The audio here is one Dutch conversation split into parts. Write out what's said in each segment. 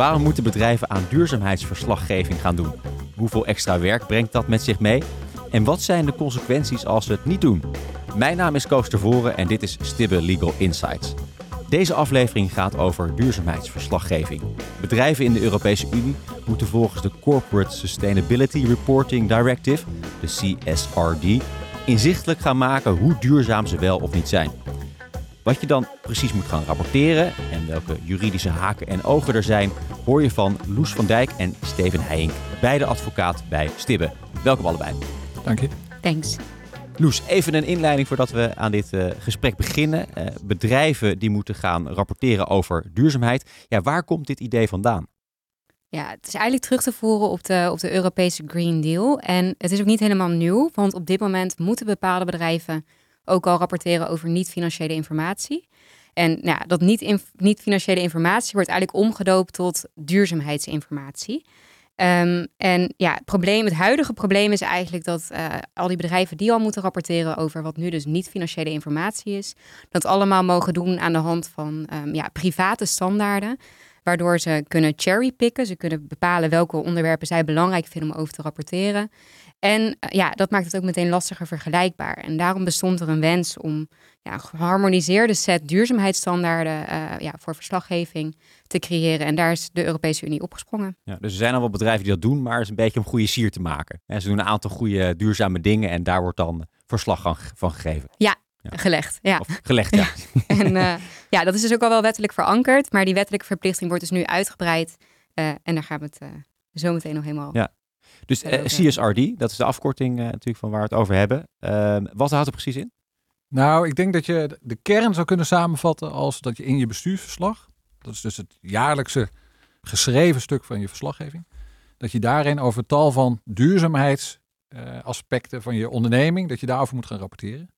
Waarom moeten bedrijven aan duurzaamheidsverslaggeving gaan doen? Hoeveel extra werk brengt dat met zich mee? En wat zijn de consequenties als ze het niet doen? Mijn naam is Koos Tervoren en dit is Stibbe Legal Insights. Deze aflevering gaat over duurzaamheidsverslaggeving. Bedrijven in de Europese Unie moeten volgens de Corporate Sustainability Reporting Directive, de CSRD, inzichtelijk gaan maken hoe duurzaam ze wel of niet zijn. Wat je dan precies moet gaan rapporteren en welke juridische haken en ogen er zijn, hoor je van Loes van Dijk en Steven Heijink, beide advocaat bij Stibbe. Welkom allebei. Dank je. Thanks. Loes, even een inleiding voordat we aan dit uh, gesprek beginnen. Uh, bedrijven die moeten gaan rapporteren over duurzaamheid. Ja, waar komt dit idee vandaan? Ja, het is eigenlijk terug te voeren op de, op de Europese Green Deal. En het is ook niet helemaal nieuw, want op dit moment moeten bepaalde bedrijven ook al rapporteren over niet-financiële informatie. En nou, dat niet-financiële informatie wordt eigenlijk omgedoopt tot duurzaamheidsinformatie. Um, en ja, het, probleem, het huidige probleem is eigenlijk dat uh, al die bedrijven die al moeten rapporteren over wat nu dus niet financiële informatie is, dat allemaal mogen doen aan de hand van um, ja, private standaarden. Waardoor ze kunnen cherrypicken. Ze kunnen bepalen welke onderwerpen zij belangrijk vinden om over te rapporteren. En uh, ja, dat maakt het ook meteen lastiger vergelijkbaar. En daarom bestond er een wens om ja, een geharmoniseerde set duurzaamheidsstandaarden uh, ja, voor verslaggeving te creëren. En daar is de Europese Unie opgesprongen. Ja, dus er zijn al wel bedrijven die dat doen, maar het is een beetje om goede sier te maken. En ze doen een aantal goede duurzame dingen en daar wordt dan verslag van gegeven. Ja, ja. Gelegd, ja. Of gelegd, ja. en uh, ja, dat is dus ook al wel wettelijk verankerd. Maar die wettelijke verplichting wordt dus nu uitgebreid. Uh, en daar gaan we het uh, zo meteen nog helemaal Ja. Dus CSRD, dat is de afkorting natuurlijk van waar we het over hebben. Ehm, wat houdt er precies in? Nou, ik denk dat je de kern zou kunnen samenvatten als dat je in je bestuursverslag, dat is dus het jaarlijkse geschreven stuk van je verslaggeving, dat je daarin over tal van duurzaamheidsaspecten van je onderneming, dat je daarover moet gaan rapporteren.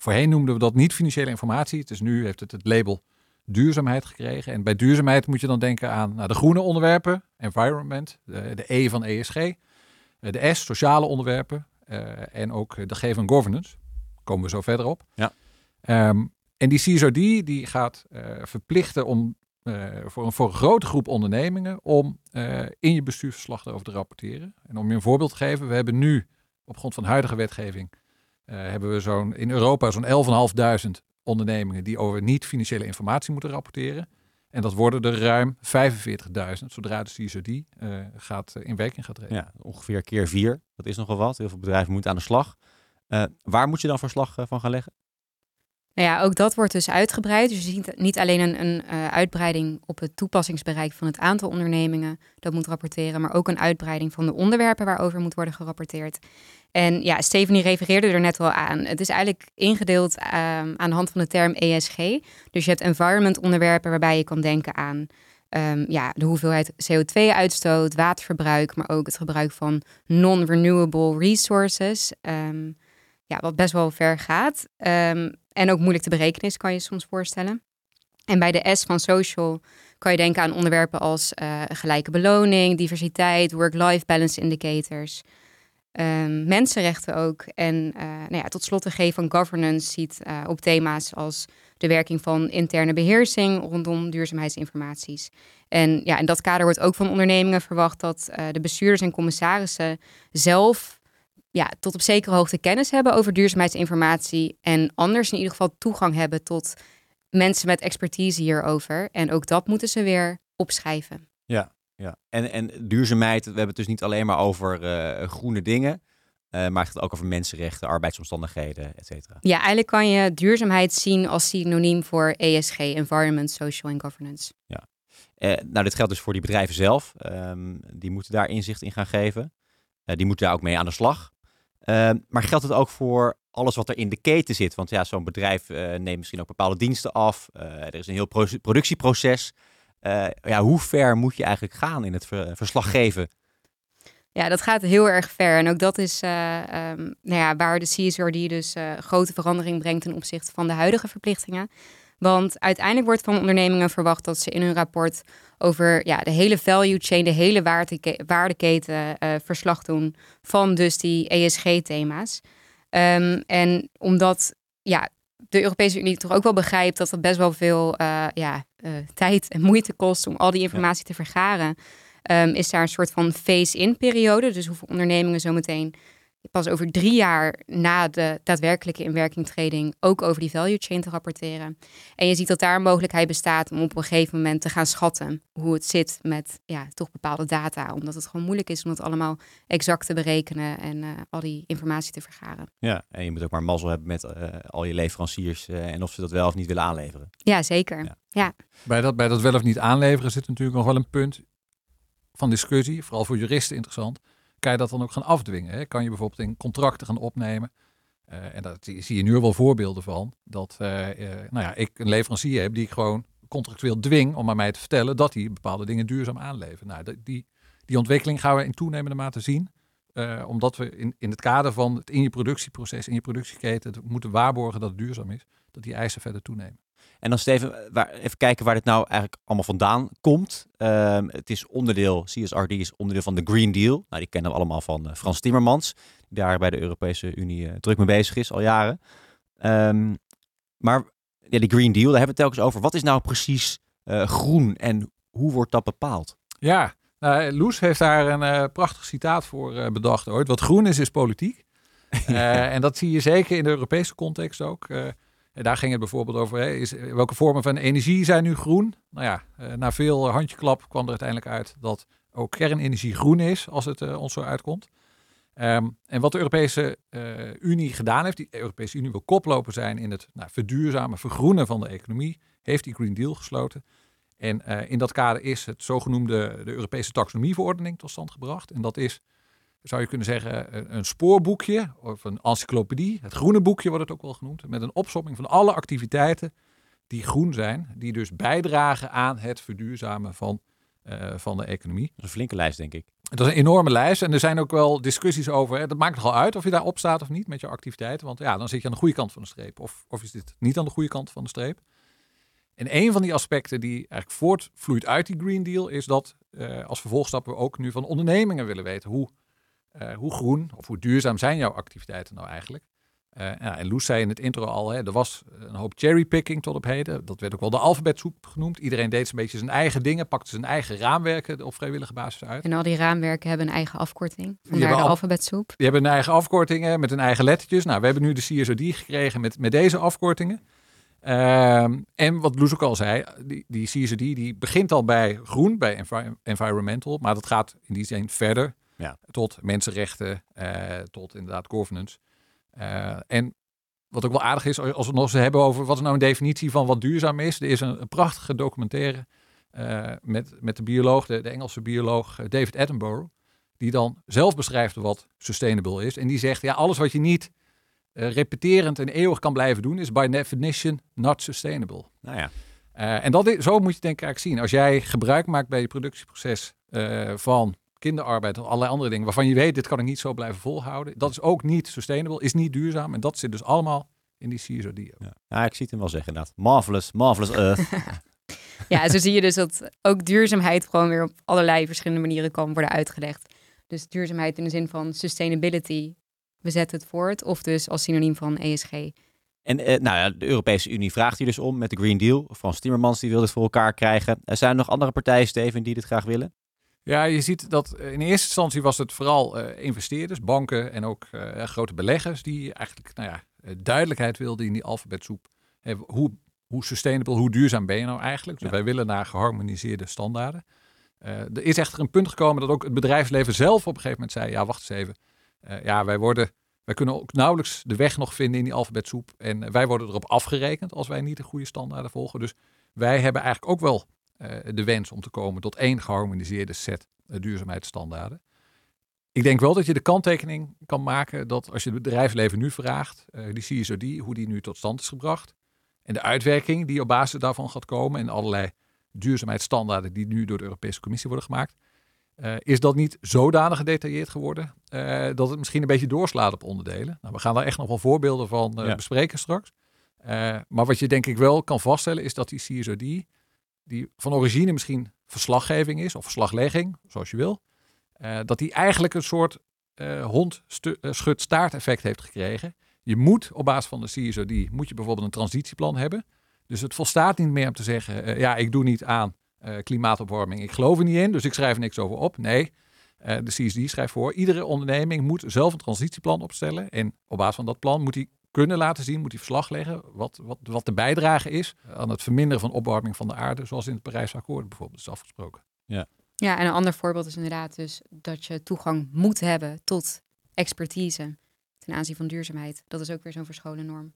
Voorheen noemden we dat niet financiële informatie. Dus nu heeft het het label duurzaamheid gekregen. En bij duurzaamheid moet je dan denken aan nou, de groene onderwerpen, environment, de, de E van ESG, de S, sociale onderwerpen uh, en ook de G van governance. Komen we zo verder op. Ja. Um, en die CSRD die gaat uh, verplichten om uh, voor, een, voor een grote groep ondernemingen om in je bestuursverslag erover te rapporteren. En om je een voorbeeld te geven, we hebben nu op grond van huidige wetgeving hebben we zo'n in Europa zo'n 11.500 ondernemingen die over niet-financiële informatie moeten rapporteren. En dat worden er ruim 45.000 zodra de CSRD uh, gaat, uh, in werking gaat treden. Ja, ongeveer keer vier. Dat is nogal wat. Heel veel bedrijven moeten aan de slag. Waar moet je dan verslag van gaan leggen? Nou ja, ook dat wordt dus uitgebreid. Dus je ziet niet alleen een, een uh, uitbreiding op het toepassingsbereik van het aantal ondernemingen dat moet rapporteren, maar ook een uitbreiding van de onderwerpen waarover moet worden gerapporteerd. En ja, Stephanie refereerde er net al aan. Het is eigenlijk ingedeeld uh, aan de hand van de term ESG. Dus je hebt environment onderwerpen waarbij je kan denken aan um, ja, de hoeveelheid CO2-uitstoot, waterverbruik, maar ook het gebruik van non-renewable resources. Um, ja, wat best wel ver gaat. Um, en ook moeilijk te berekenen is, kan je soms voorstellen. En bij de S van social kan je denken aan onderwerpen als uh, gelijke beloning, diversiteit, work-life balance indicators. Um, mensenrechten ook. En uh, nou ja, tot slot de G van governance ziet uh, op thema's als de werking van interne beheersing rondom duurzaamheidsinformaties. En ja, in dat kader wordt ook van ondernemingen verwacht dat de bestuurders en commissarissen zelf ja, tot op zekere hoogte kennis hebben over duurzaamheidsinformatie en anders in ieder geval toegang hebben tot mensen met expertise hierover. En ook dat moeten ze weer opschrijven. Ja, ja. En, en duurzaamheid, we hebben het dus niet alleen maar over uh, groene dingen, uh, maar het gaat ook over mensenrechten, arbeidsomstandigheden, et cetera. Ja, eigenlijk kan je duurzaamheid zien als synoniem voor ESG, Environment, Social and Governance. Ja. Uh, nou, dit geldt dus voor die bedrijven zelf. Um, die moeten daar inzicht in gaan geven. die moeten daar ook mee aan de slag. Uh, maar geldt het ook voor alles wat er in de keten zit? Want ja, zo'n bedrijf uh, neemt misschien ook bepaalde diensten af. Uh, er is een heel pro productieproces. Uh, ja, hoe ver moet je eigenlijk gaan in het ver verslag geven? Ja, dat gaat heel erg ver. En ook dat is um, nou ja, waar de CSRD dus grote verandering brengt ten opzichte van de huidige verplichtingen. Want uiteindelijk wordt van ondernemingen verwacht dat ze in hun rapport over ja, de hele value chain, de hele waardeke waardeketen uh, verslag doen van dus die ESG-thema's. Um, en omdat ja, de Europese Unie toch ook wel begrijpt dat het best wel veel ja, tijd en moeite kost om al die informatie te vergaren, ehm, is daar een soort van phase-in periode. Dus hoeveel ondernemingen zometeen pas over drie jaar na de daadwerkelijke inwerkingtreding ook over die value chain te rapporteren. En je ziet dat daar een mogelijkheid bestaat om op een gegeven moment te gaan schatten hoe het zit met ja, toch bepaalde data. Omdat het gewoon moeilijk is om dat allemaal exact te berekenen en uh, al die informatie te vergaren. Ja, en je moet ook maar mazzel hebben met uh, al je leveranciers uh, en of ze dat wel of niet willen aanleveren. Ja, zeker. Ja. ja. Bij, dat, bij dat wel of niet aanleveren zit natuurlijk nog wel een punt van discussie, vooral voor juristen interessant kan je dat dan ook gaan afdwingen. Hè? Kan je bijvoorbeeld in contracten gaan opnemen. Uh, en daar zie je nu wel voorbeelden van. Dat uh, uh, nou ja, ik een leverancier heb die ik gewoon contractueel dwing om aan mij te vertellen dat hij bepaalde dingen duurzaam aanlevert. Nou, die, die ontwikkeling gaan we in toenemende mate zien. omdat we in, in het kader van het in je productieproces, in je productieketen, moeten waarborgen dat het duurzaam is, dat die eisen verder toenemen. En dan Steven, waar, even kijken waar dit nou eigenlijk allemaal vandaan komt. Ehm, het is onderdeel, CSRD is onderdeel van de Green Deal. Nou, die kennen we allemaal van uh, Frans Timmermans, die daar bij de Europese Unie uh, druk mee bezig is al jaren. Um, maar ja, die Green Deal, daar hebben we het telkens over. Wat is nou precies uh, groen en hoe wordt dat bepaald? Ja, nou, Loes heeft daar een prachtig citaat voor bedacht ooit. Wat groen is, is politiek. en dat zie je zeker in de Europese context ook. En daar ging het bijvoorbeeld over, hè, is, welke vormen van energie zijn nu groen? Nou ja, uh, na veel handjeklap kwam er uiteindelijk uit dat ook kernenergie groen is, als het uh, ons zo uitkomt. Um, en wat de Europese uh, Unie gedaan heeft, die Europese Unie wil koploper zijn in het nou, verduurzamen, vergroenen van de economie, heeft die Green Deal gesloten. En in dat kader is het zogenoemde de Europese taxonomieverordening tot stand gebracht. En dat is zou je kunnen zeggen, een spoorboekje of een encyclopedie. Het groene boekje wordt het ook wel genoemd. Met een opsomming van alle activiteiten die groen zijn. Die dus bijdragen aan het verduurzamen van, uh, van de economie. Dat is een flinke lijst, denk ik. Het is een enorme lijst. En er zijn ook wel discussies over. Hè. Dat maakt nogal uit of je daarop staat of niet met je activiteiten. Want ja, dan zit je aan de goede kant van de streep. Of, of is dit niet aan de goede kant van de streep. En een van die aspecten die eigenlijk voortvloeit uit die Green Deal is dat uh, als vervolgstap we ook nu van ondernemingen willen weten hoe uh, hoe groen of hoe duurzaam zijn jouw activiteiten nou eigenlijk? Uh, ja, en Loes zei in het intro al, hè, er was een hoop cherrypicking tot op heden. Dat werd ook wel de alfabetsoep genoemd. Iedereen deed een beetje zijn eigen dingen, pakte zijn eigen raamwerken op vrijwillige basis uit. En al die raamwerken hebben een eigen afkorting, vandaar de al, alfabetsoep. Die hebben een eigen afkortingen met hun eigen lettertjes. Nou, we hebben nu de CSOD gekregen met, met deze afkortingen. Uh, en wat Loes ook al zei, die, die CSOD die begint al bij groen, bij envi environmental, maar dat gaat in die zin verder ja. Tot mensenrechten, uh, tot inderdaad governance. Uh, en wat ook wel aardig is, als we nog eens hebben over wat is nou een definitie van wat duurzaam is. Er is een, een prachtige documentaire uh, met, met de bioloog, de, de Engelse bioloog David Attenborough. Die dan zelf beschrijft wat sustainable is. En die zegt, ja, alles wat je niet repeterend en eeuwig kan blijven doen, is by definition not sustainable. Nou ja. en dat is, zo moet je denk ik eigenlijk zien. Als jij gebruik maakt bij je productieproces van kinderarbeid of allerlei andere dingen waarvan je weet, dit kan ik niet zo blijven volhouden. Dat is ook niet sustainable, is niet duurzaam. En dat zit dus allemaal in die CSRD. Ja. ja, ik zie het hem wel zeggen inderdaad. Marvelous, marvelous earth. ja, zo zie je dus dat ook duurzaamheid gewoon weer op allerlei verschillende manieren kan worden uitgelegd. Dus duurzaamheid in de zin van sustainability, we zetten het voort. Of dus als synoniem van ESG. En eh, nou ja, de Europese Unie vraagt hier dus om met de Green Deal. Frans Timmermans die wil dit voor elkaar krijgen. Er zijn er nog andere partijen, Steven, die dit graag willen? Ja, je ziet dat in eerste instantie was het vooral uh, investeerders, banken en ook uh, grote beleggers die eigenlijk nou ja, eh, duidelijkheid wilden in die alfabetsoep. Hoe, hoe sustainable, hoe duurzaam ben je nou eigenlijk? Dus wij willen naar geharmoniseerde standaarden. er is echter een punt gekomen dat ook het bedrijfsleven zelf op een gegeven moment zei, ja wacht eens even, ja wij worden, wij kunnen ook nauwelijks de weg nog vinden in die alfabetsoep en wij worden erop afgerekend als wij niet de goede standaarden volgen. Dus wij hebben eigenlijk ook wel de wens om te komen tot één geharmoniseerde set uh, duurzaamheidsstandaarden. Ik denk wel dat je de kanttekening kan maken dat als je het bedrijfsleven nu vraagt, uh, die CSRD, hoe die nu tot stand is gebracht, en de uitwerking die op basis daarvan gaat komen en allerlei duurzaamheidsstandaarden die nu door de Europese Commissie worden gemaakt, is dat niet zodanig gedetailleerd geworden dat het misschien een beetje doorslaat op onderdelen. Nou, we gaan daar echt nog wel voorbeelden van bespreken straks. maar wat je denk ik wel kan vaststellen is dat die CSRD die van origine misschien verslaggeving is, of verslaglegging, zoals je wil, uh, dat die eigenlijk een soort uh, hond uh, schut staart effect heeft gekregen. Je moet op basis van de CSRD, moet je bijvoorbeeld een transitieplan hebben. Dus het volstaat niet meer om te zeggen, ja, ik doe niet aan klimaatopwarming. Ik geloof er niet in, dus ik schrijf niks over op. Nee, de CSD schrijft voor, iedere onderneming moet zelf een transitieplan opstellen. En op basis van dat plan moet hij kunnen laten zien, moet hij verslag leggen wat, wat, wat de bijdrage is aan het verminderen van opwarming van de aarde, zoals in het Parijsakkoord bijvoorbeeld is afgesproken. Ja. ja, en een ander voorbeeld is inderdaad dus dat je toegang moet hebben tot expertise ten aanzien van duurzaamheid. Dat is ook weer zo'n verscholen norm.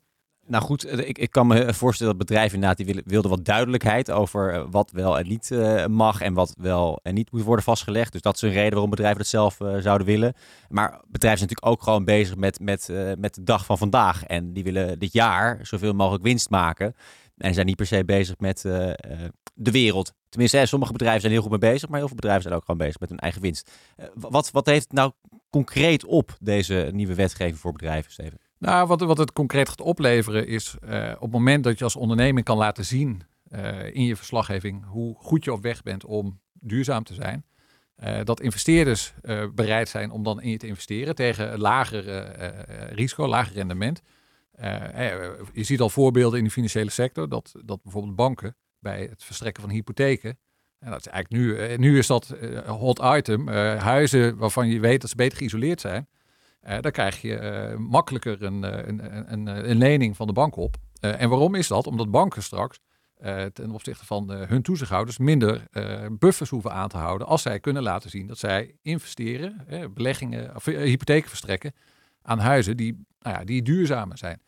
Nou goed, eh, ik, ik kan me voorstellen dat bedrijven inderdaad die wilden, wat duidelijkheid over eh, wat wel en niet mag en wat wel en niet moet worden vastgelegd. Dus dat is een reden waarom bedrijven dat zelf zouden willen. Maar bedrijven zijn natuurlijk ook gewoon bezig met, met, met de dag van vandaag. En die willen dit jaar zoveel mogelijk winst maken. En zijn niet per se bezig met de wereld. Tenminste, sommige bedrijven zijn heel goed mee bezig, maar heel veel bedrijven zijn ook gewoon bezig met hun eigen winst. wat, wat heeft nou concreet op deze nieuwe wetgeving voor bedrijven, Steven? Nou, wat, wat het concreet gaat opleveren is uh, op het moment dat je als onderneming kan laten zien uh, in je verslaggeving hoe goed je op weg bent om duurzaam te zijn. Uh, dat investeerders bereid zijn om dan in je te investeren tegen lager risico, lager rendement. je ziet al voorbeelden in de financiële sector dat, dat bijvoorbeeld banken bij het verstrekken van hypotheken en dat is eigenlijk nu, nu is dat hot item. huizen waarvan je weet dat ze beter geïsoleerd zijn. Uh, dan krijg je uh, makkelijker een, een, een, een, lening van de bank op. En waarom is dat? Omdat banken straks ten opzichte van hun toezichthouders minder buffers hoeven aan te houden als zij kunnen laten zien dat zij investeren, beleggingen of hypotheken verstrekken aan huizen die, nou ja, die duurzamer zijn.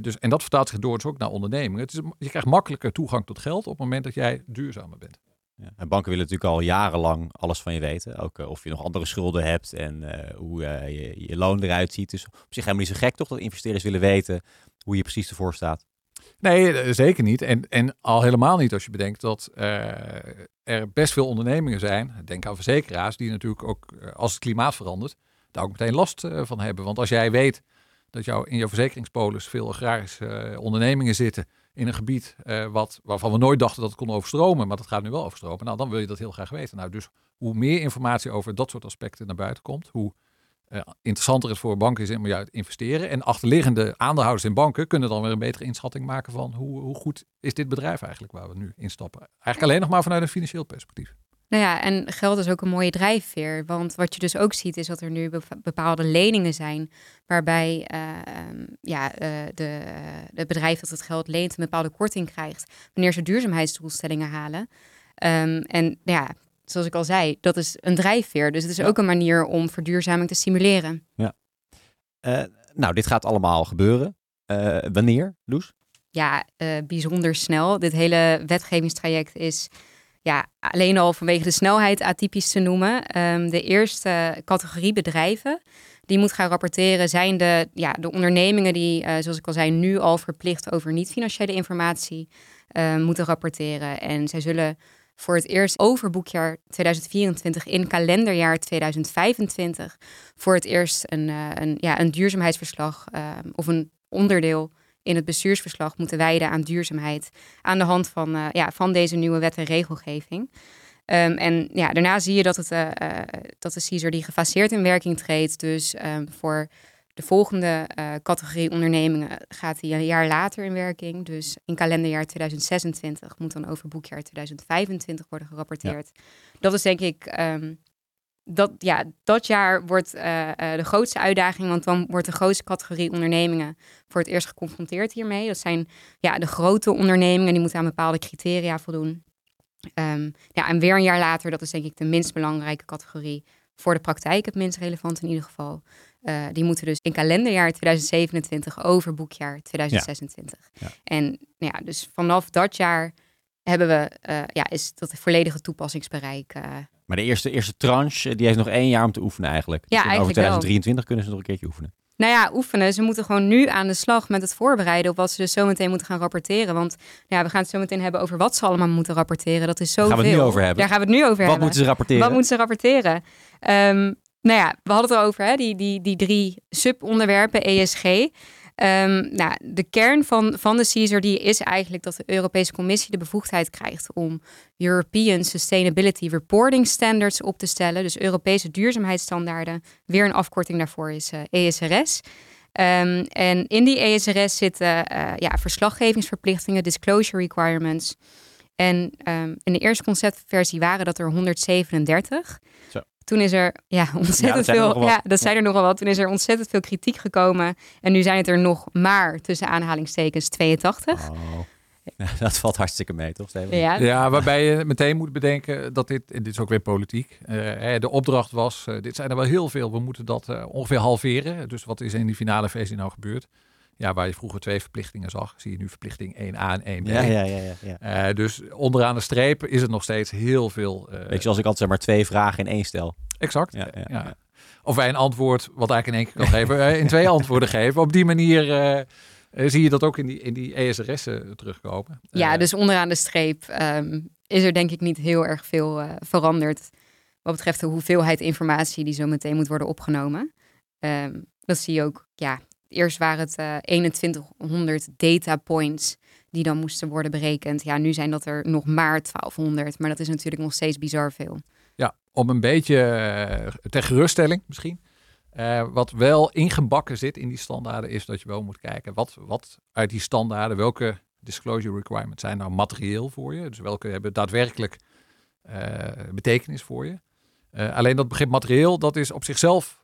dus, en dat vertaalt zich door dus ook naar ondernemingen. Het is, je krijgt makkelijker toegang tot geld op het moment dat jij duurzamer bent. Ja. En banken willen natuurlijk al jarenlang alles van je weten. Ook uh, of je nog andere schulden hebt en uh, hoe uh, je, je loon eruit ziet. Dus op zich helemaal niet zo gek toch dat investeerders willen weten hoe je precies ervoor staat. Nee, zeker niet. En, en al helemaal niet als je bedenkt dat er best veel ondernemingen zijn, denk aan verzekeraars, die natuurlijk ook als het klimaat verandert, daar ook meteen last van hebben. Want als jij weet dat jou in jouw verzekeringspolis veel agrarische ondernemingen zitten in een gebied uh, wat, waarvan we nooit dachten dat het kon overstromen, maar dat gaat nu wel overstromen. Nou, dan wil je dat heel graag weten. Nou, dus hoe meer informatie over dat soort aspecten naar buiten komt, hoe uh, interessanter het voor banken is om te investeren. En achterliggende aandeelhouders in banken kunnen dan weer een betere inschatting maken van hoe, hoe goed is dit bedrijf eigenlijk waar we nu instappen. Eigenlijk alleen nog maar vanuit een financieel perspectief. Nou ja, en geld is ook een mooie drijfveer. Want wat je dus ook ziet, is dat er nu bepaalde leningen zijn. waarbij uh, ja, uh, de, de bedrijf dat het geld leent een bepaalde korting krijgt. wanneer ze duurzaamheidsdoelstellingen halen. Um, en nou ja, zoals ik al zei, dat is een drijfveer. Dus het is ja. ook een manier om verduurzaming te stimuleren. Ja. Uh, nou, dit gaat allemaal gebeuren. wanneer, Loes? Ja, bijzonder snel. Dit hele wetgevingstraject is ja, alleen al vanwege de snelheid atypisch te noemen. Um, de eerste categorie bedrijven die moet gaan rapporteren zijn de, ja, de ondernemingen die, uh, zoals ik al zei, nu al verplicht over niet-financiële informatie uh, moeten rapporteren. En zij zullen voor het eerst over boekjaar 2024 in kalenderjaar 2025 voor het eerst een, uh, een, ja, een duurzaamheidsverslag of een onderdeel in het bestuursverslag moeten wijden aan duurzaamheid. Aan de hand van, uh, ja, van deze nieuwe wet en regelgeving. Um, en ja, daarna zie je dat, het, uh, uh, dat de CISR die gefaseerd in werking treedt. Dus um, voor de volgende categorie ondernemingen gaat die een jaar later in werking. Dus in kalenderjaar 2026 moet dan over boekjaar 2025 worden gerapporteerd. Ja. Dat is denk ik um, dat, ja, dat jaar wordt uh, uh, de grootste uitdaging, want dan wordt de grootste categorie ondernemingen voor het eerst geconfronteerd hiermee. Dat zijn ja, de grote ondernemingen, die moeten aan bepaalde criteria voldoen. Um, ja, en weer een jaar later, dat is denk ik de minst belangrijke categorie voor de praktijk, het minst relevant in ieder geval. Uh, die moeten dus in kalenderjaar 2027 over boekjaar 2026. Ja. Ja. En ja, dus vanaf dat jaar hebben we, ja, is dat volledige toepassingsbereik maar de eerste, eerste tranche, die heeft nog één jaar om te oefenen eigenlijk. Ja, dus eigenlijk over 2023 wel. kunnen ze nog een keertje oefenen. Nou ja, oefenen. Ze moeten gewoon nu aan de slag met het voorbereiden op wat ze dus zometeen moeten gaan rapporteren. Want ja, we gaan het zo meteen hebben over wat ze allemaal moeten rapporteren. Dat is zoveel. Daar gaan we het nu over hebben. Daar gaan we het nu over wat hebben. moeten ze rapporteren? Wat moeten ze rapporteren? Um, nou ja, we hadden het erover, hè? Die, die, die drie subonderwerpen, ESG. Um, nou, de kern van, van de CSRD is eigenlijk dat de Europese Commissie de bevoegdheid krijgt om European Sustainability Reporting Standards op te stellen. Dus Europese duurzaamheidsstandaarden. Weer een afkorting daarvoor is ESRS. Ehm, en in die ESRS zitten uh, ja, verslaggevingsverplichtingen, disclosure requirements. En um, in de eerste conceptversie waren dat er 137. Zo. Toen is er ja, ontzettend ja, veel. Ja, dat ja. zijn er nogal wat. Toen is er ontzettend veel kritiek gekomen. En nu zijn het er nog maar tussen aanhalingstekens 82. Oh. dat valt hartstikke mee, toch? Ja. ja, waarbij je meteen moet bedenken dat dit, en dit is ook weer politiek, uh, de opdracht was, uh, dit zijn er wel heel veel, we moeten dat uh, ongeveer halveren. Dus wat is in die finale versie nou gebeurd? Ja, waar je vroeger twee verplichtingen zag, zie je nu verplichting 1A en 1B. Ja, ja, ja. ja, ja. dus onderaan de streep is het nog steeds heel veel. Weet je, als ik altijd zeg maar twee vragen in één stel. Exact. Ja, ja, ja. Of wij een antwoord, wat eigenlijk in één keer kan geven, in twee antwoorden geven. Op die manier uh, zie je dat ook in die, in die ESRS'en terugkomen. Ja, uh, dus onderaan de streep um, is er denk ik niet heel erg veel uh, veranderd. Wat betreft de hoeveelheid informatie die zo meteen moet worden opgenomen. Um, dat zie je ook, ja, eerst waren het 2100 data points die dan moesten worden berekend. Ja, nu zijn dat er nog maar 1200, maar dat is natuurlijk nog steeds bizar veel. Ja, om een beetje eh, ter geruststelling misschien. Uh, wat wel ingebakken zit in die standaarden is dat je wel moet kijken wat, wat uit die standaarden, welke disclosure requirements zijn nou materieel voor je. Dus welke hebben daadwerkelijk uh, betekenis voor je. Uh, alleen dat begrip materieel, dat is op zichzelf,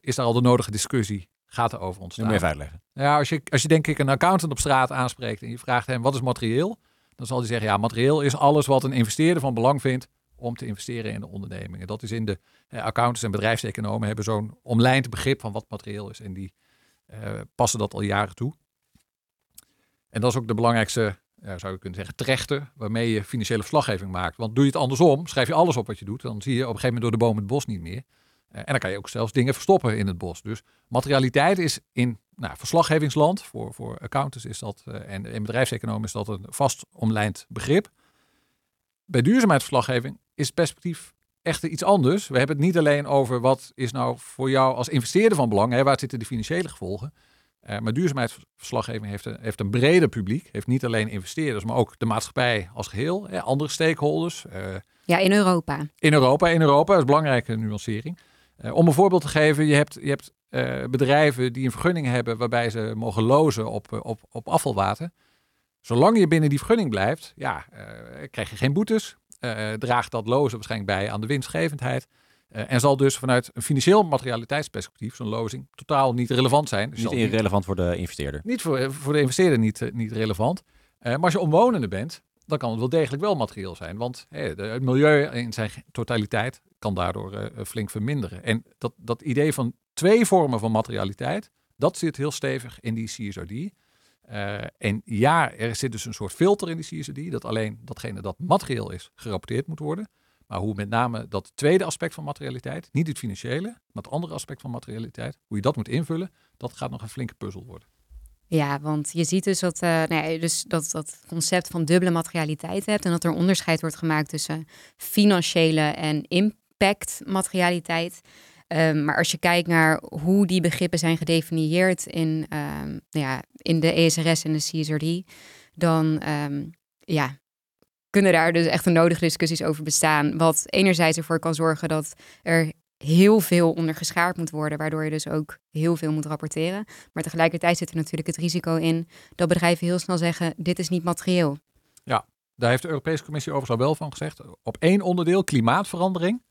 is daar al de nodige discussie, gaat er over ontstaan. moet je even uitleggen. Ja, als je, als je denk ik een accountant op straat aanspreekt en je vraagt hem wat is materieel, dan zal hij zeggen ja, materieel is alles wat een investeerder van belang vindt om te investeren in de ondernemingen. Dat is in de eh, accountants en bedrijfseconomen hebben zo'n omlijnd begrip van wat materieel is. En die uh, passen dat al jaren toe. En dat is ook de belangrijkste, ja, zou je kunnen zeggen, trechter waarmee je financiële verslaggeving maakt. Want doe je het andersom, schrijf je alles op wat je doet, dan zie je op een gegeven moment door de boom het bos niet meer. Uh, en dan kan je ook zelfs dingen verstoppen in het bos. Dus materialiteit is in nou, verslaggevingsland, voor, voor accountants is dat, uh, en in bedrijfseconomen is dat een vast omlijnd begrip. Bij duurzaamheidsverslaggeving is het perspectief echter iets anders. We hebben het niet alleen over wat is nou voor jou als investeerder van belang, hè, waar zitten de financiële gevolgen. Uh, maar duurzaamheidsverslaggeving heeft een, heeft een breder publiek. Heeft niet alleen investeerders, maar ook de maatschappij als geheel. Hè, andere stakeholders. Uh, ja, in Europa. In Europa, in Europa. Dat is een belangrijke nuancering. Uh, om een voorbeeld te geven, je hebt, je hebt bedrijven die een vergunning hebben waarbij ze mogen lozen op, op, op afvalwater. Zolang je binnen die vergunning blijft, ja, krijg je geen boetes. Draagt dat lozen waarschijnlijk bij aan de winstgevendheid. Uh, en zal dus vanuit een financieel materialiteitsperspectief zo'n lozing totaal niet relevant zijn. Dus niet irrelevant voor de investeerder. Niet voor, voor de investeerder niet, uh, niet relevant. maar als je omwonende bent, dan kan het wel degelijk wel materieel zijn. Want hey, de, het milieu in zijn totaliteit kan daardoor flink verminderen. En dat, dat idee van twee vormen van materialiteit, dat zit heel stevig in die CSRD. Uh, en ja, er zit dus een soort filter in die CSRD, dat alleen datgene dat materieel is gerapporteerd moet worden. Maar hoe met name dat tweede aspect van materialiteit, niet het financiële, maar het andere aspect van materialiteit, hoe je dat moet invullen, dat gaat nog een flinke puzzel worden. Ja, want je ziet dus dat, uh, dus dat dat concept van dubbele materialiteit hebt en dat er onderscheid wordt gemaakt tussen financiële en impact materialiteit. Um, maar als je kijkt naar hoe die begrippen zijn gedefinieerd in, um, ja, in de ESRS en de CSRD, dan um, ja, kunnen daar dus echt een nodige discussies over bestaan. Wat enerzijds ervoor kan zorgen dat er heel veel onder geschaard moet worden, waardoor je dus ook heel veel moet rapporteren. Maar tegelijkertijd zit er natuurlijk het risico in dat bedrijven heel snel zeggen: dit is niet materieel. Ja, daar heeft de Europese Commissie overigens al wel van gezegd. Op één onderdeel, klimaatverandering,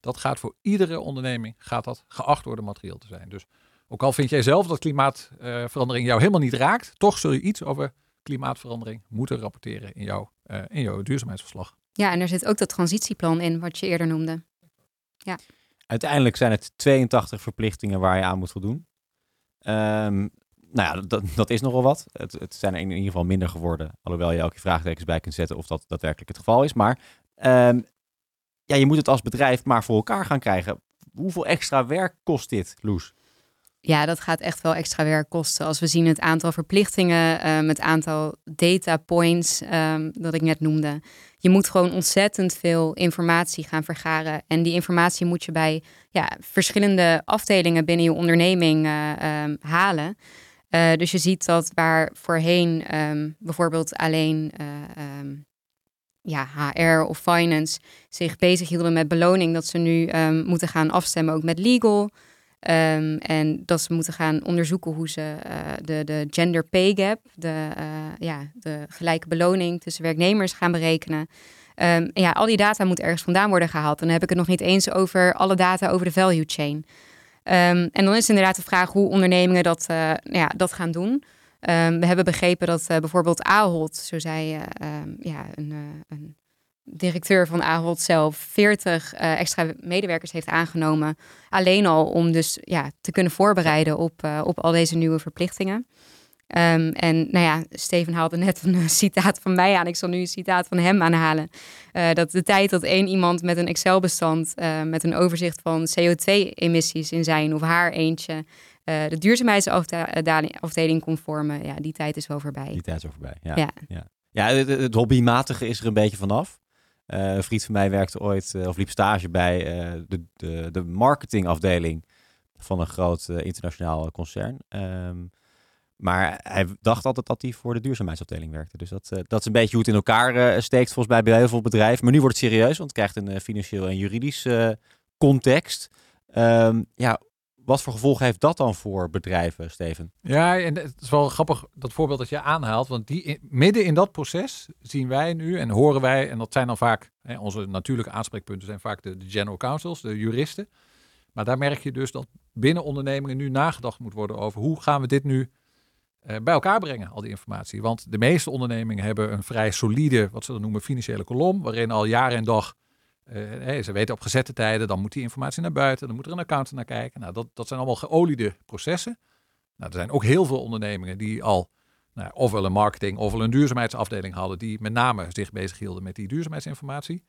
dat gaat voor iedere onderneming gaat dat geacht worden materieel te zijn. Dus ook al vind jij zelf dat klimaatverandering jou helemaal niet raakt, toch zul je iets over klimaatverandering moeten rapporteren in jouw, uh, in jouw duurzaamheidsverslag. Ja, en er zit ook dat transitieplan in, wat je eerder noemde. Ja. Uiteindelijk zijn het 82 verplichtingen waar je aan moet voldoen. Um, nou ja, dat, dat is nogal wat. Het, het zijn er in ieder geval minder geworden. Alhoewel je ook je vraagtekens bij kunt zetten of dat daadwerkelijk het geval is. Maar um, ja, je moet het als bedrijf maar voor elkaar gaan krijgen. Hoeveel extra werk kost dit, Loes? Ja, dat gaat echt wel extra werk kosten. Als we zien het aantal verplichtingen, um, het aantal data points um, dat ik net noemde. Je moet gewoon ontzettend veel informatie gaan vergaren. En die informatie moet je bij ja, verschillende afdelingen binnen je onderneming uh, um, halen. Uh, dus je ziet dat waar voorheen bijvoorbeeld alleen uh, ja, HR of finance zich bezig hielden met beloning, dat ze nu um, moeten gaan afstemmen ook met legal. Ehm, en dat ze moeten gaan onderzoeken hoe ze de, de gender pay gap, de, ja, de gelijke beloning tussen werknemers gaan berekenen. Um, ja, al die data moet ergens vandaan worden gehaald. En dan heb ik het nog niet eens over alle data over de value chain. En dan is inderdaad de vraag hoe ondernemingen dat, uh, ja, dat gaan doen. Um, we hebben begrepen dat uh, bijvoorbeeld Ahold, zo zei uh, ja, een, een, directeur van Ahold zelf, 40 extra medewerkers heeft aangenomen. Alleen al om dus ja, te kunnen voorbereiden op, op al deze nieuwe verplichtingen. Um, en nou ja, Steven haalde net een uh, citaat van mij aan. Ik zal nu een citaat van hem aanhalen. Uh, dat de tijd dat één iemand met een Excel-bestand uh, met een overzicht van CO2-emissies in zijn of haar eentje de duurzaamheidsafdeling kon vormen, ja, die tijd is wel voorbij. Die tijd is wel voorbij, ja. Ja, ja. ja het, het, hobbymatige is er een beetje vanaf. een vriend van mij werkte ooit, of liep stage bij de, de, de marketingafdeling van een groot internationaal concern. Um, maar hij dacht altijd dat hij voor de duurzaamheidsafdeling werkte. Dus dat, uh, dat is een beetje hoe het in elkaar uh, steekt volgens mij bij heel veel bedrijven. Maar nu wordt het serieus, want het krijgt een uh, financieel en juridisch context. Um, ja, wat voor gevolgen heeft dat dan voor bedrijven, Steven? Ja, en het is wel grappig dat voorbeeld dat je aanhaalt. Want die, midden in dat proces zien wij nu en horen wij, en dat zijn dan vaak, hè, onze natuurlijke aanspreekpunten zijn vaak de, de general counsels, de juristen. Maar daar merk je dus dat binnen ondernemingen nu nagedacht moet worden over hoe gaan we dit nu bij elkaar brengen, al die informatie. Want de meeste ondernemingen hebben een vrij solide, wat ze dan noemen, financiële kolom, waarin al jaar en dag, uh, ze weten op gezette tijden, dan moet die informatie naar buiten, dan moet er een accountant naar kijken. Nou, dat, dat zijn allemaal geoliede processen. Nou, er zijn ook heel veel ondernemingen die al nou, ofwel een marketing ofwel een duurzaamheidsafdeling hadden, die met name zich bezighielden met die duurzaamheidsinformatie.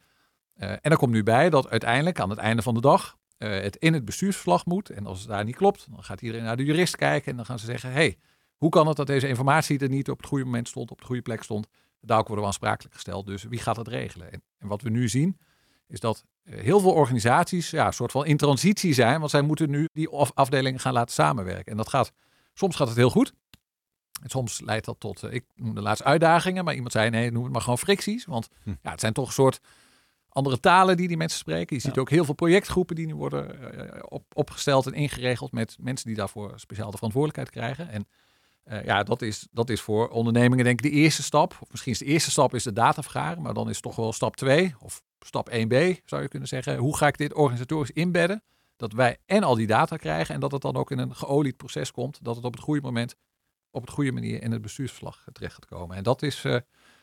En er komt nu bij dat uiteindelijk aan het einde van de dag het in het bestuursverslag moet. En als het daar niet klopt, dan gaat iedereen naar de jurist kijken en dan gaan ze zeggen, hey, hoe kan het dat deze informatie er niet op het goede moment stond, op de goede plek stond? Daar worden we aansprakelijk gesteld. Dus wie gaat dat regelen? En, en wat we nu zien, is dat eh, heel veel organisaties ja, een soort van in transitie zijn. Want zij moeten nu die afdelingen gaan laten samenwerken. En dat gaat, soms gaat het heel goed. En soms leidt dat tot, uh, ik noem de laatste uitdagingen. Maar iemand zei, nee, noem het maar gewoon fricties. Want hm. ja, het zijn toch een soort andere talen die die mensen spreken. Je ziet ook heel veel projectgroepen die nu worden uh, op, opgesteld en ingeregeld met mensen die daarvoor speciaal de verantwoordelijkheid krijgen. En uh, ja, dat is, dat is voor ondernemingen denk ik de eerste stap. Of misschien is de eerste stap is de data vergaren, maar dan is toch wel stap 2 of stap 1b zou je kunnen zeggen. Hoe ga ik dit organisatorisch inbedden? Dat wij en al die data krijgen en dat het dan ook in een geolied proces komt. Dat het op het goede moment, op het goede manier in het bestuursverslag terecht gaat komen. En dat is uh,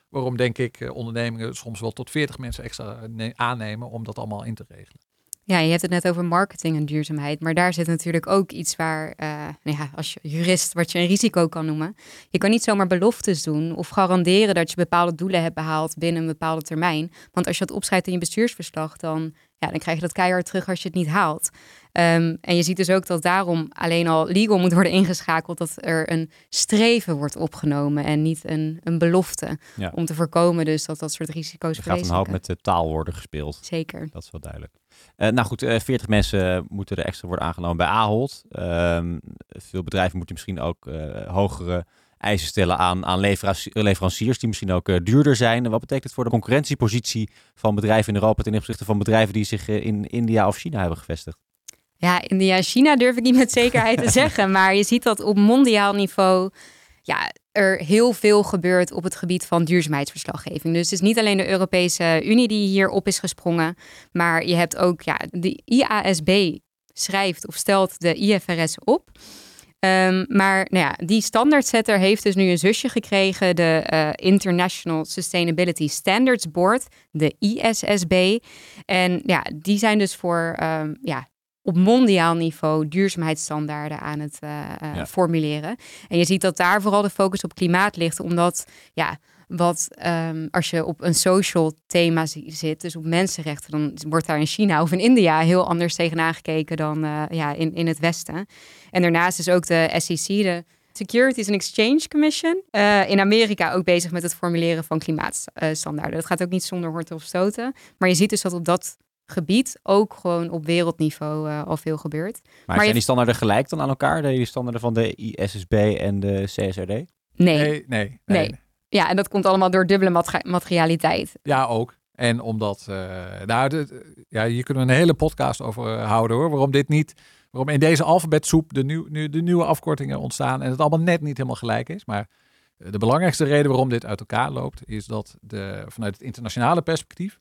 waarom denk ik uh, ondernemingen soms wel tot 40 mensen extra aannemen om dat allemaal in te regelen. Ja, je hebt het net over marketing en duurzaamheid, maar daar zit natuurlijk ook iets waar, uh, nou ja, als jurist, wat je een risico kan noemen. Je kan niet zomaar beloftes doen of garanderen dat je bepaalde doelen hebt behaald binnen een bepaalde termijn. Want als je dat opschrijft in je bestuursverslag, dan, ja, dan krijg je dat keihard terug als je het niet haalt. Um, en je ziet dus ook dat daarom alleen al legal moet worden ingeschakeld, dat er een streven wordt opgenomen en niet een, een belofte. Ja. Om te voorkomen dus dat dat soort risico's Er gaat een hoop met de taal worden gespeeld. Zeker. Dat is wel duidelijk. Uh, nou goed, uh, eh, 40 mensen moeten er extra worden aangenomen bij Ahold. Uh, veel bedrijven moeten misschien ook uh, hogere eisen stellen aan, aan leveranciers die misschien ook duurder zijn. En wat betekent het voor de concurrentiepositie van bedrijven in Europa ten opzichte van bedrijven die zich in India of China hebben gevestigd? Ja, India en China durf ik niet met zekerheid te zeggen. Maar je ziet dat op mondiaal niveau ja, er heel veel gebeurt op het gebied van duurzaamheidsverslaggeving. Dus het is niet alleen de Europese Unie die hierop is gesprongen, maar je hebt ook ja, de IASB schrijft of stelt de IFRS op. Um, maar nou ja, die standaardsetter heeft dus nu een zusje gekregen, de uh, International Sustainability Standards Board, de ISSB. En ja, die zijn dus voor um, ja, op mondiaal niveau duurzaamheidsstandaarden aan het uh, formuleren. En je ziet dat daar vooral de focus op klimaat ligt, omdat ja, wat um, als je op een social thema zit, dus op mensenrechten, dan wordt daar in China of in India heel anders tegenaan gekeken dan uh, ja, in, in het Westen. En daarnaast is ook de SEC, de Securities and Exchange Commission, uh, in Amerika ook bezig met het formuleren van klimaatstandaarden. Dat gaat ook niet zonder horten of stoten. Maar je ziet dus dat op dat gebied ook gewoon op wereldniveau uh, al veel gebeurt. Maar, zijn die standaarden gelijk dan aan elkaar, de standaarden van de ISSB en de CSRD? Nee. Nee, nee, nee. Ja, en dat komt allemaal door dubbele materialiteit. Ja, ook. En omdat, uh, nou, de, ja, hier kunnen we een hele podcast over houden hoor. Waarom dit niet, waarom in deze alfabetsoep de, nieuw, nu, de nieuwe afkortingen ontstaan en het allemaal net niet helemaal gelijk is. Maar de belangrijkste reden waarom dit uit elkaar loopt, is dat de, vanuit het internationale perspectief,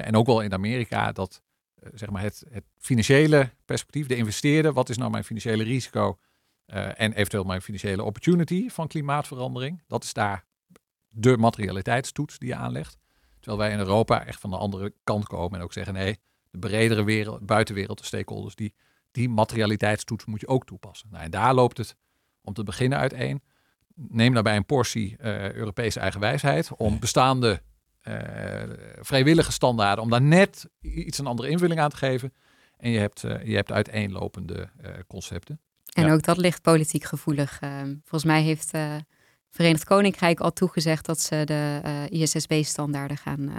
en ook wel in Amerika, dat zeg maar het, het financiële perspectief, de investeerder, wat is nou mijn financiële risico en eventueel mijn financiële opportunity van klimaatverandering, dat is daar de materialiteitstoets die je aanlegt. Terwijl wij in Europa echt van de andere kant komen en ook zeggen: nee, de bredere wereld, buitenwereld, de stakeholders, die, die materialiteitstoets moet je ook toepassen. Nou, en daar loopt het om te beginnen uiteen. Neem daarbij een portie uh, Europese eigenwijsheid om bestaande vrijwillige standaarden, om daar net iets een andere invulling aan te geven. En je hebt, uh, je hebt uiteenlopende concepten. En ook dat ligt politiek gevoelig. Volgens mij heeft Verenigd Koninkrijk al toegezegd dat ze de uh, eh, ISSB-standaarden gaan uh,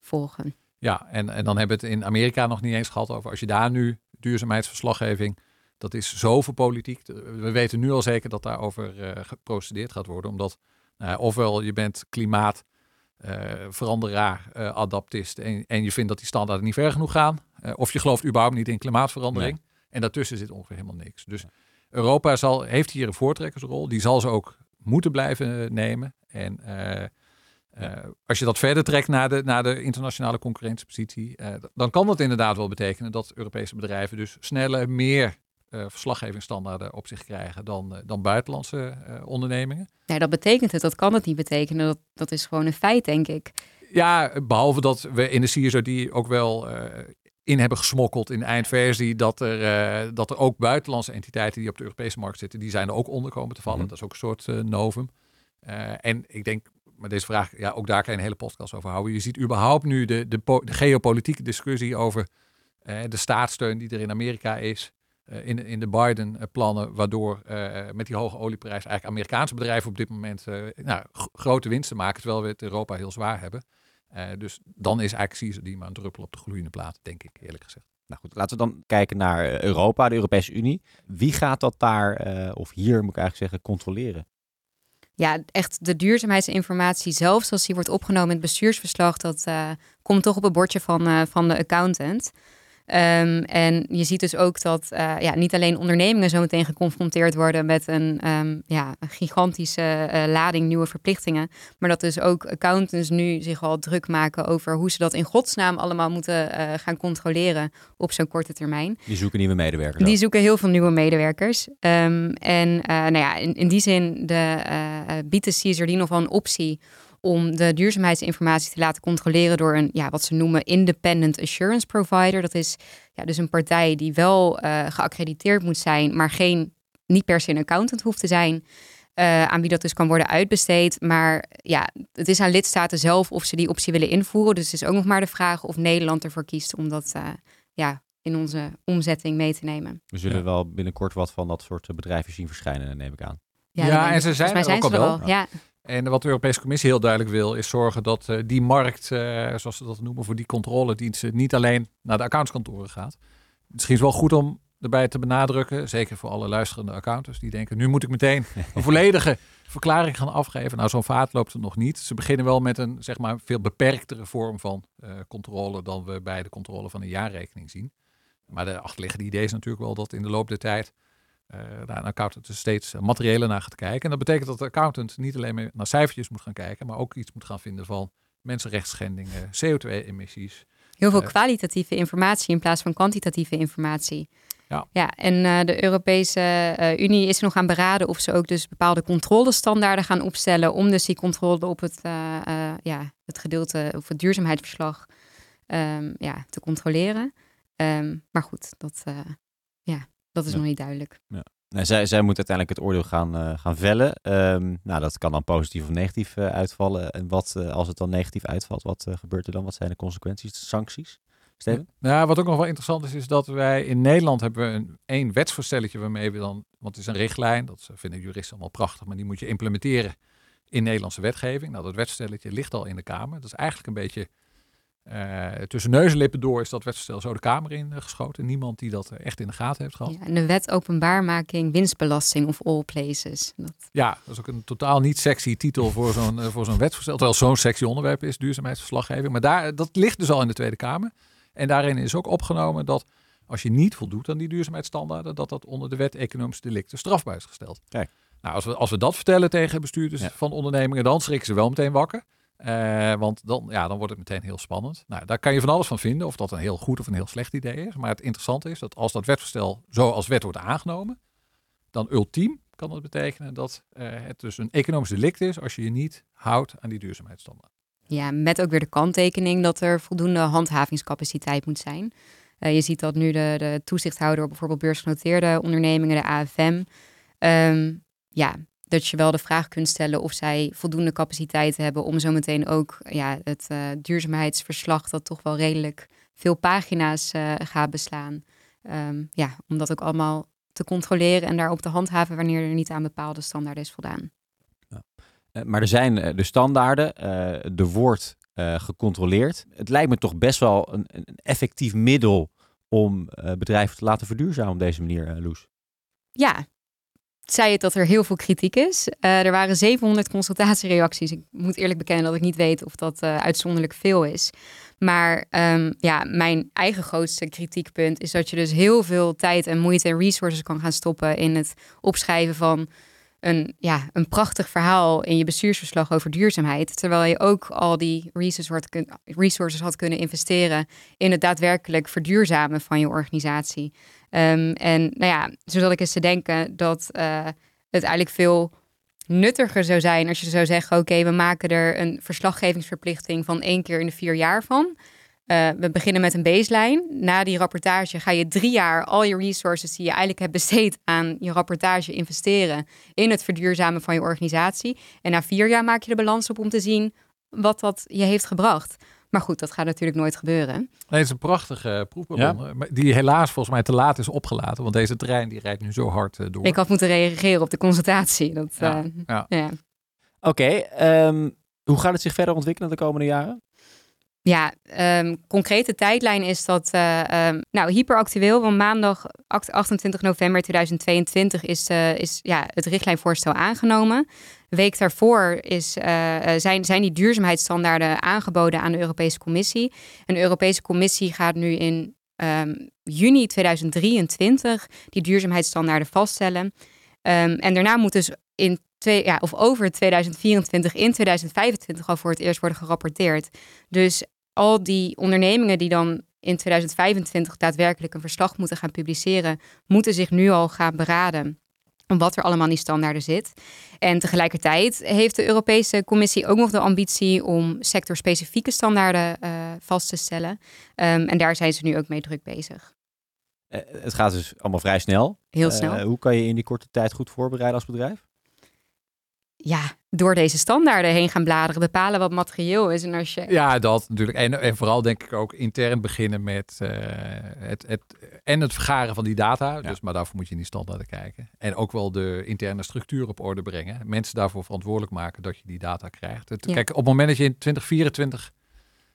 volgen. Ja, en, en dan hebben we het in Amerika nog niet eens gehad over als je daar nu duurzaamheidsverslaggeving, dat is zoveel politiek. We weten nu al zeker dat daarover uh, geprocedeerd gaat worden, omdat nou, ofwel je bent klimaat veranderaar, adaptist en, en je vindt dat die standaarden niet ver genoeg gaan, of je gelooft überhaupt niet in klimaatverandering. En daartussen zit ongeveer helemaal niks. Dus Europa zal, heeft hier een voortrekkersrol. Die zal ze ook moeten blijven nemen. En uh, als je dat verder trekt naar de, naar de internationale concurrentiepositie, uh, dan kan dat inderdaad wel betekenen dat Europese bedrijven dus sneller meer verslaggevingsstandaarden op zich krijgen dan, dan buitenlandse ondernemingen. Nee, dat betekent het. Dat kan het niet betekenen. Dat, dat is gewoon een feit, denk ik. Ja, behalve dat we in de CSRD ook wel in hebben gesmokkeld in de eindversie. Dat er, uh, dat er ook buitenlandse entiteiten die op de Europese markt zitten, die zijn er ook onder komen te vallen. Mhm. Dat is ook een soort uh, novum. Uh, en ik denk, maar deze vraag, ja, ook daar kan je een hele podcast over houden. Je ziet überhaupt nu de, de, de geopolitieke discussie over de staatssteun die er in Amerika is. In, in de Biden-plannen, waardoor met die hoge olieprijs eigenlijk Amerikaanse bedrijven op dit moment nou, grote winsten maken, terwijl we het Europa heel zwaar hebben. Uh, dus dan is eigenlijk die maar een druppel op de gloeiende plaat, denk ik eerlijk gezegd. Nou goed, laten we dan kijken naar eh, Europa, de Europese Unie. Wie gaat dat daar, uh, of hier moet ik eigenlijk zeggen, controleren? Ja, echt de duurzaamheidsinformatie zelf, zoals die wordt opgenomen in het bestuursverslag, dat uh, komt toch op het bordje van, van de accountant. Um, en je ziet dus ook dat uh, ja, niet alleen ondernemingen zo meteen geconfronteerd worden met een, um, ja, een gigantische uh, lading nieuwe verplichtingen. Maar dat dus ook accountants nu zich al druk maken over hoe ze dat in godsnaam allemaal moeten uh, gaan controleren op zo'n korte termijn. Die zoeken nieuwe medewerkers. Die zoeken heel veel nieuwe medewerkers. Um, en nou ja, in, in die zin de, biedt de CSRD nog wel een optie om de duurzaamheidsinformatie te laten controleren door een, ja, wat ze noemen Independent Assurance Provider. Dat is ja, dus een partij die wel uh, geaccrediteerd moet zijn, maar geen, niet per se een accountant hoeft te zijn. Uh, aan wie dat dus kan worden uitbesteed. Maar ja, het is aan lidstaten zelf of ze die optie willen invoeren. Dus het is ook nog maar de vraag of Nederland ervoor kiest om dat uh, ja, in onze omzetting mee te nemen. We zullen wel binnenkort wat van dat soort bedrijven zien verschijnen, neem ik aan. Ja, ja en ze zijn er ook al wel. Ja. En wat de Europese Commissie heel duidelijk wil, is zorgen dat uh, die markt, uh, zoals ze dat noemen, voor die controlediensten, niet alleen naar de accountskantoren gaat. Misschien is wel goed om erbij te benadrukken, zeker voor alle luisterende accountants die denken, nu moet ik meteen een volledige verklaring gaan afgeven. Nou, zo'n vaart loopt het nog niet. Ze beginnen wel met een, zeg maar, veel beperktere vorm van uh, controle dan we bij de controle van een jaarrekening zien. Maar de achterliggende idee is natuurlijk wel dat in de loop der tijd daar een accountant dus steeds materiële naar gaat kijken. En dat betekent dat de accountant niet alleen meer naar cijfertjes moet gaan kijken, maar ook iets moet gaan vinden van mensenrechtsschendingen, CO2-emissies. Heel veel uh, kwalitatieve informatie in plaats van kwantitatieve informatie. Ja, ja en uh, de Europese Unie is er nog aan beraden of ze ook dus bepaalde controlestandaarden gaan opstellen om dus die controle op het, ja, het gedeelte of het duurzaamheidsverslag um, ja, te controleren. Um, maar goed, dat, ja, dat is nog niet duidelijk. Ja. Nou, zij, zij moet uiteindelijk het oordeel gaan, uh, gaan vellen. Um, nou, dat kan dan positief of negatief uh, uitvallen. En wat, uh, als het dan negatief uitvalt, wat gebeurt er dan? Wat zijn de consequenties, de sancties? Steven? Nou, wat ook nog wel interessant is, is dat wij in Nederland hebben we een één wetsvoorstelletje waarmee we dan, want het is een richtlijn, dat vinden juristen allemaal prachtig, maar die moet je implementeren in Nederlandse wetgeving. Nou, dat wetsvoorstelletje ligt al in de Kamer. Dat is eigenlijk een beetje uh, tussen neus en lippen door is dat wetsvoorstel zo de Kamer in uh, geschoten. Niemand die dat uh, echt in de gaten heeft gehad. Ja, en de wet openbaarmaking winstbelasting of all places. Dat... Ja, dat is ook een totaal niet sexy titel voor zo'n voor zo'n wetsvoorstel. Terwijl zo'n sexy onderwerp is, duurzaamheidsverslaggeving. Maar daar, dat ligt dus al in de Tweede Kamer. En daarin is ook opgenomen dat als je niet voldoet aan die duurzaamheidsstandaarden, dat dat onder de wet economische delicten strafbaar is gesteld. Kijk. Nou, als we, als we dat vertellen tegen bestuurders Ja. van ondernemingen, dan schrikken ze wel meteen wakker. Eh, want dan, ja, dan wordt het meteen heel spannend. Nou, daar kan je van alles van vinden, of dat een heel goed of een heel slecht idee is. Maar het interessante is dat als dat wetvoorstel zo als wet wordt aangenomen, dan ultiem kan dat betekenen dat eh, het dus een economisch delict is als je je niet houdt aan die duurzaamheidsstandaard. Ja, met ook weer de kanttekening dat er voldoende handhavingscapaciteit moet zijn. Eh, je ziet dat nu de, de toezichthouder bijvoorbeeld beursgenoteerde ondernemingen, de AFM, ehm, ja, dat je wel de vraag kunt stellen of zij voldoende capaciteit hebben om zo meteen ook ja, het eh, duurzaamheidsverslag, dat toch wel redelijk veel pagina's eh, gaat beslaan. Ehm, ja, om dat ook allemaal te controleren en daarop te handhaven wanneer er niet aan bepaalde standaarden is voldaan. Eh, maar er zijn de standaarden, er wordt gecontroleerd. Het lijkt me toch best wel een, een effectief middel om bedrijven te laten verduurzamen op deze manier, Loes. Ja, zei het dat er heel veel kritiek is. Eh, er waren 700 consultatiereacties. Ik moet eerlijk bekennen dat ik niet weet of dat eh, uitzonderlijk veel is. Maar ehm, ja, mijn eigen grootste kritiekpunt is dat je dus heel veel tijd en moeite en resources kan gaan stoppen in het opschrijven van een, ja, een prachtig verhaal in je bestuursverslag over duurzaamheid. Terwijl je ook al die resources had, kun- resources had kunnen investeren in het daadwerkelijk verduurzamen van je organisatie. Ehm, en nou ja, zo zat ik eens te denken dat eh, het eigenlijk veel nuttiger zou zijn als je zou zeggen: oké, we maken er een verslaggevingsverplichting van één keer in de vier jaar van. Eh, we beginnen met een baseline. Na die rapportage ga je drie jaar al je resources die je eigenlijk hebt besteed aan je rapportage investeren in het verduurzamen van je organisatie. En na vier jaar maak je de balans op om te zien wat dat je heeft gebracht. Maar goed, dat gaat natuurlijk nooit gebeuren. Nee, het is een prachtige eh, proefballon, maar die helaas volgens mij te laat is opgelaten. Want deze trein die rijdt nu zo hard eh, door. Ik had moeten reageren op de consultatie. Dat, Ja, eh, ja. ja. Oké, ehm, hoe gaat het zich verder ontwikkelen de komende jaren? Ja, ehm, concrete tijdlijn is dat eh, ehm, nou hyperactueel. Want maandag acht- 28 november 2022 is, eh, is ja, het richtlijnvoorstel aangenomen. Week daarvoor is, eh, eh, zijn, zijn die duurzaamheidsstandaarden aangeboden aan de Europese Commissie. En de Europese Commissie gaat nu in ehm, juni 2023 die duurzaamheidsstandaarden vaststellen. Ehm, en daarna moet dus in twee, ja, of over 2024, in 2025 al voor het eerst worden gerapporteerd. Dus al die ondernemingen die dan in 2025 daadwerkelijk een verslag moeten gaan publiceren, moeten zich nu al gaan beraden wat er allemaal in die standaarden zit. En tegelijkertijd heeft de Europese Commissie ook nog de ambitie om sectorspecifieke standaarden eh, vast te stellen. Ehm, en daar zijn ze nu ook mee druk bezig. Eh, het gaat dus allemaal vrij snel. Heel snel. Eh, hoe kan je in die korte tijd goed voorbereiden als bedrijf? ja, door deze standaarden heen gaan bladeren, bepalen wat materieel is. En als je Ja, dat natuurlijk. En, en vooral denk ik ook intern beginnen met eh, het, het, en het vergaren van die data. Dus, maar daarvoor moet je in die standaarden kijken. En ook wel de interne structuur op orde brengen. Mensen daarvoor verantwoordelijk maken dat je die data krijgt. Het, Ja. Kijk, op het moment dat je in 2024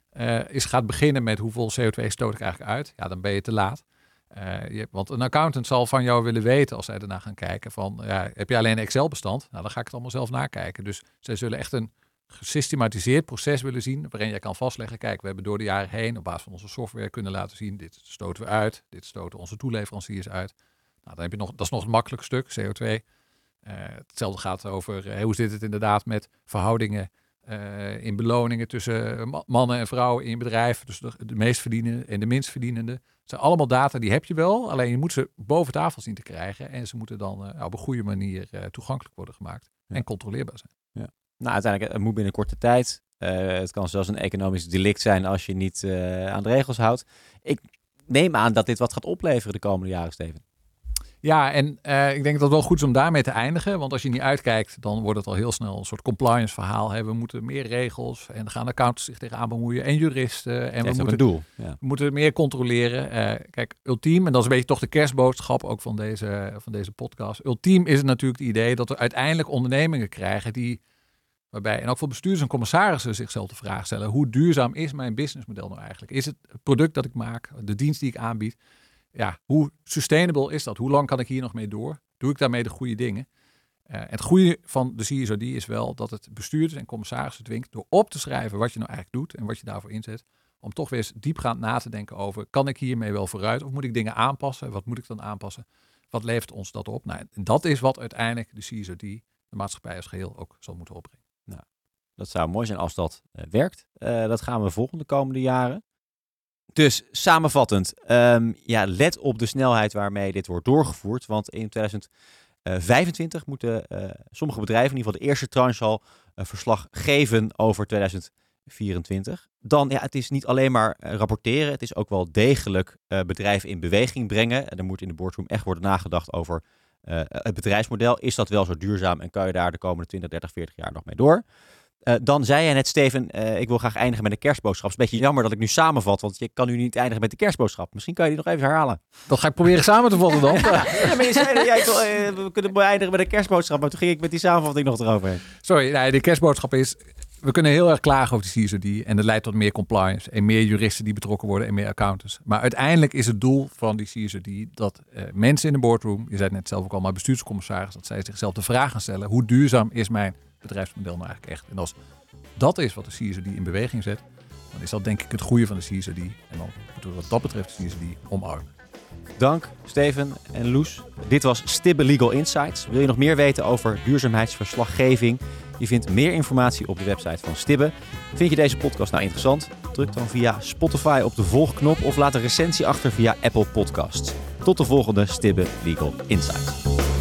eh is gaat beginnen met hoeveel CO2 stoot ik eigenlijk uit, ja, dan ben je te laat. Eh, want een accountant zal van jou willen weten als zij ernaar gaan kijken van, ja, heb je alleen een Excel-bestand? Nou, dan ga ik het allemaal zelf nakijken. Dus zij zullen echt een gesystematiseerd proces willen zien, waarin je kan vastleggen, kijk, we hebben door de jaren heen op basis van onze software kunnen laten zien, dit stoten we uit, dit stoten onze toeleveranciers uit. Nou, dan heb je nog, dat is nog een makkelijk stuk, CO2. Eh, hetzelfde gaat over eh, hoe zit het inderdaad met verhoudingen eh, in beloningen tussen ma- mannen en vrouwen in bedrijf. Dus de, de meest verdienende en de minst verdienende. Het zijn allemaal data die heb je wel, alleen je moet ze boven tafel zien te krijgen. En ze moeten dan eh, op een goede manier eh, toegankelijk worden gemaakt Ja. en controleerbaar zijn. Nou, uiteindelijk, het moet binnen korte tijd. Het kan zelfs een economisch delict zijn als je niet aan de regels houdt. Ik neem aan dat dit wat gaat opleveren de komende jaren, Steven. Ja, en eh, ik denk dat het wel goed is om daarmee te eindigen. Want als je niet uitkijkt, dan wordt het al heel snel een soort compliance verhaal. Hè. We moeten meer regels en gaan accountants zich tegenaan bemoeien en juristen. En we Heeft ook moeten doel. Ja. We moeten meer controleren. Eh, kijk, ultiem, en dat is een beetje toch de kerstboodschap ook van deze, van deze podcast. Ultiem is het natuurlijk het idee dat we uiteindelijk ondernemingen krijgen die, waarbij, en ook voor bestuurders en commissarissen zichzelf de vraag stellen, hoe duurzaam is mijn businessmodel nou eigenlijk? Is het product dat ik maak, de dienst die ik aanbied, ja, hoe sustainable is dat? Hoe lang kan ik hier nog mee door? Doe ik daarmee de goede dingen? Eh, het goede van de CSRD is wel dat het bestuurders en commissarissen dwingt door op te schrijven wat je nou eigenlijk doet en wat je daarvoor inzet, om toch weer eens diepgaand na te denken over, kan ik hiermee wel vooruit of moet ik dingen aanpassen? Wat moet ik dan aanpassen? Wat levert ons dat op? Nou, dat is wat uiteindelijk de CSRD, de maatschappij als geheel, ook zal moeten opbrengen. Nou, dat zou mooi zijn als dat uh, werkt. Uh, dat gaan we volgende komende jaren. Dus samenvattend, um, ja, let op de snelheid waarmee dit wordt doorgevoerd. Want in 2025 moeten uh, sommige bedrijven, in ieder geval de eerste tranche al, verslag geven over 2024. Dan, ja, het is niet alleen maar rapporteren, het is ook wel degelijk bedrijven in beweging brengen. En er moet in de boardroom echt worden nagedacht over het bedrijfsmodel. Is dat wel zo duurzaam en kan je daar de komende 20, 30, 40 jaar nog mee door? Uh, dan zei jij net, Steven, uh, ik wil graag eindigen met een kerstboodschap. Het is een beetje jammer dat ik nu samenvat, want je kan nu niet eindigen met de kerstboodschap. Misschien kan je die nog even herhalen. Dat ga ik proberen samen te vatten dan. ja, maar je zei, jij, uh, we kunnen eindigen met een kerstboodschap, maar toen ging ik met die samenvatting nog erover. Sorry, nee, de kerstboodschap is, we kunnen heel erg klagen over de CSRD en dat leidt tot meer compliance en meer juristen die betrokken worden en meer accountants. Maar uiteindelijk is het doel van die CSRD dat mensen in de boardroom, je zei het net zelf ook al, maar bestuurscommissaris, dat zij zichzelf de vraag gaan stellen, hoe duurzaam is mijn bedrijfsmodel nou eigenlijk echt. En als dat is wat de CSRD in beweging zet, dan is dat denk ik het goede van de CSRD. En dan moeten we wat dat betreft de CSRD omarmen. Dank Steven en Loes. Dit was Stibbe Legal Insights. Wil je nog meer weten over duurzaamheidsverslaggeving? Je vindt meer informatie op de website van Stibbe. Vind je deze podcast nou interessant? Druk dan via Spotify op de volgknop of laat een recensie achter via Apple Podcasts. Tot de volgende Stibbe Legal Insights.